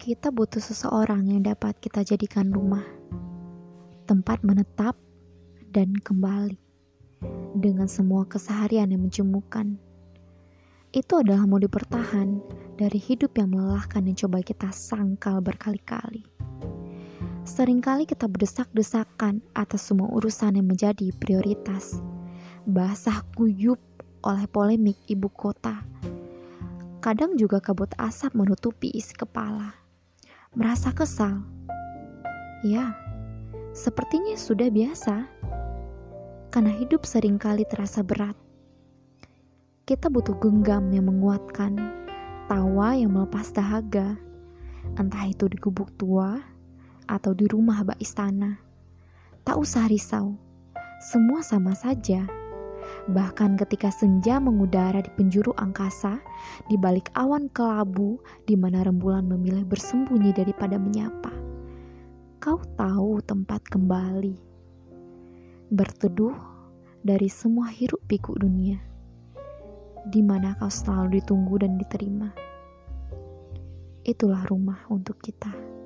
Kita butuh seseorang yang dapat kita jadikan rumah, tempat menetap, dan kembali dengan semua keseharian yang menjemukan. Itu adalah mode bertahan dari hidup yang melelahkan yang coba kita sangkal berkali-kali. Seringkali kita berdesak-desakan atas semua urusan yang menjadi prioritas. Basah kuyup oleh polemik ibu kota. Kadang juga kabut asap menutupi isi kepala merasa kesal. Ya, sepertinya sudah biasa. Karena hidup sering kali terasa berat. Kita butuh genggam yang menguatkan, tawa yang melepas dahaga, entah itu di gubuk tua atau di rumah bak istana. Tak usah risau, semua sama saja. Bahkan ketika senja mengudara di penjuru angkasa, di balik awan kelabu di mana rembulan memilih bersembunyi daripada menyapa. Kau tahu tempat kembali. Berteduh dari semua hiruk pikuk dunia. Di mana kau selalu ditunggu dan diterima. Itulah rumah untuk kita.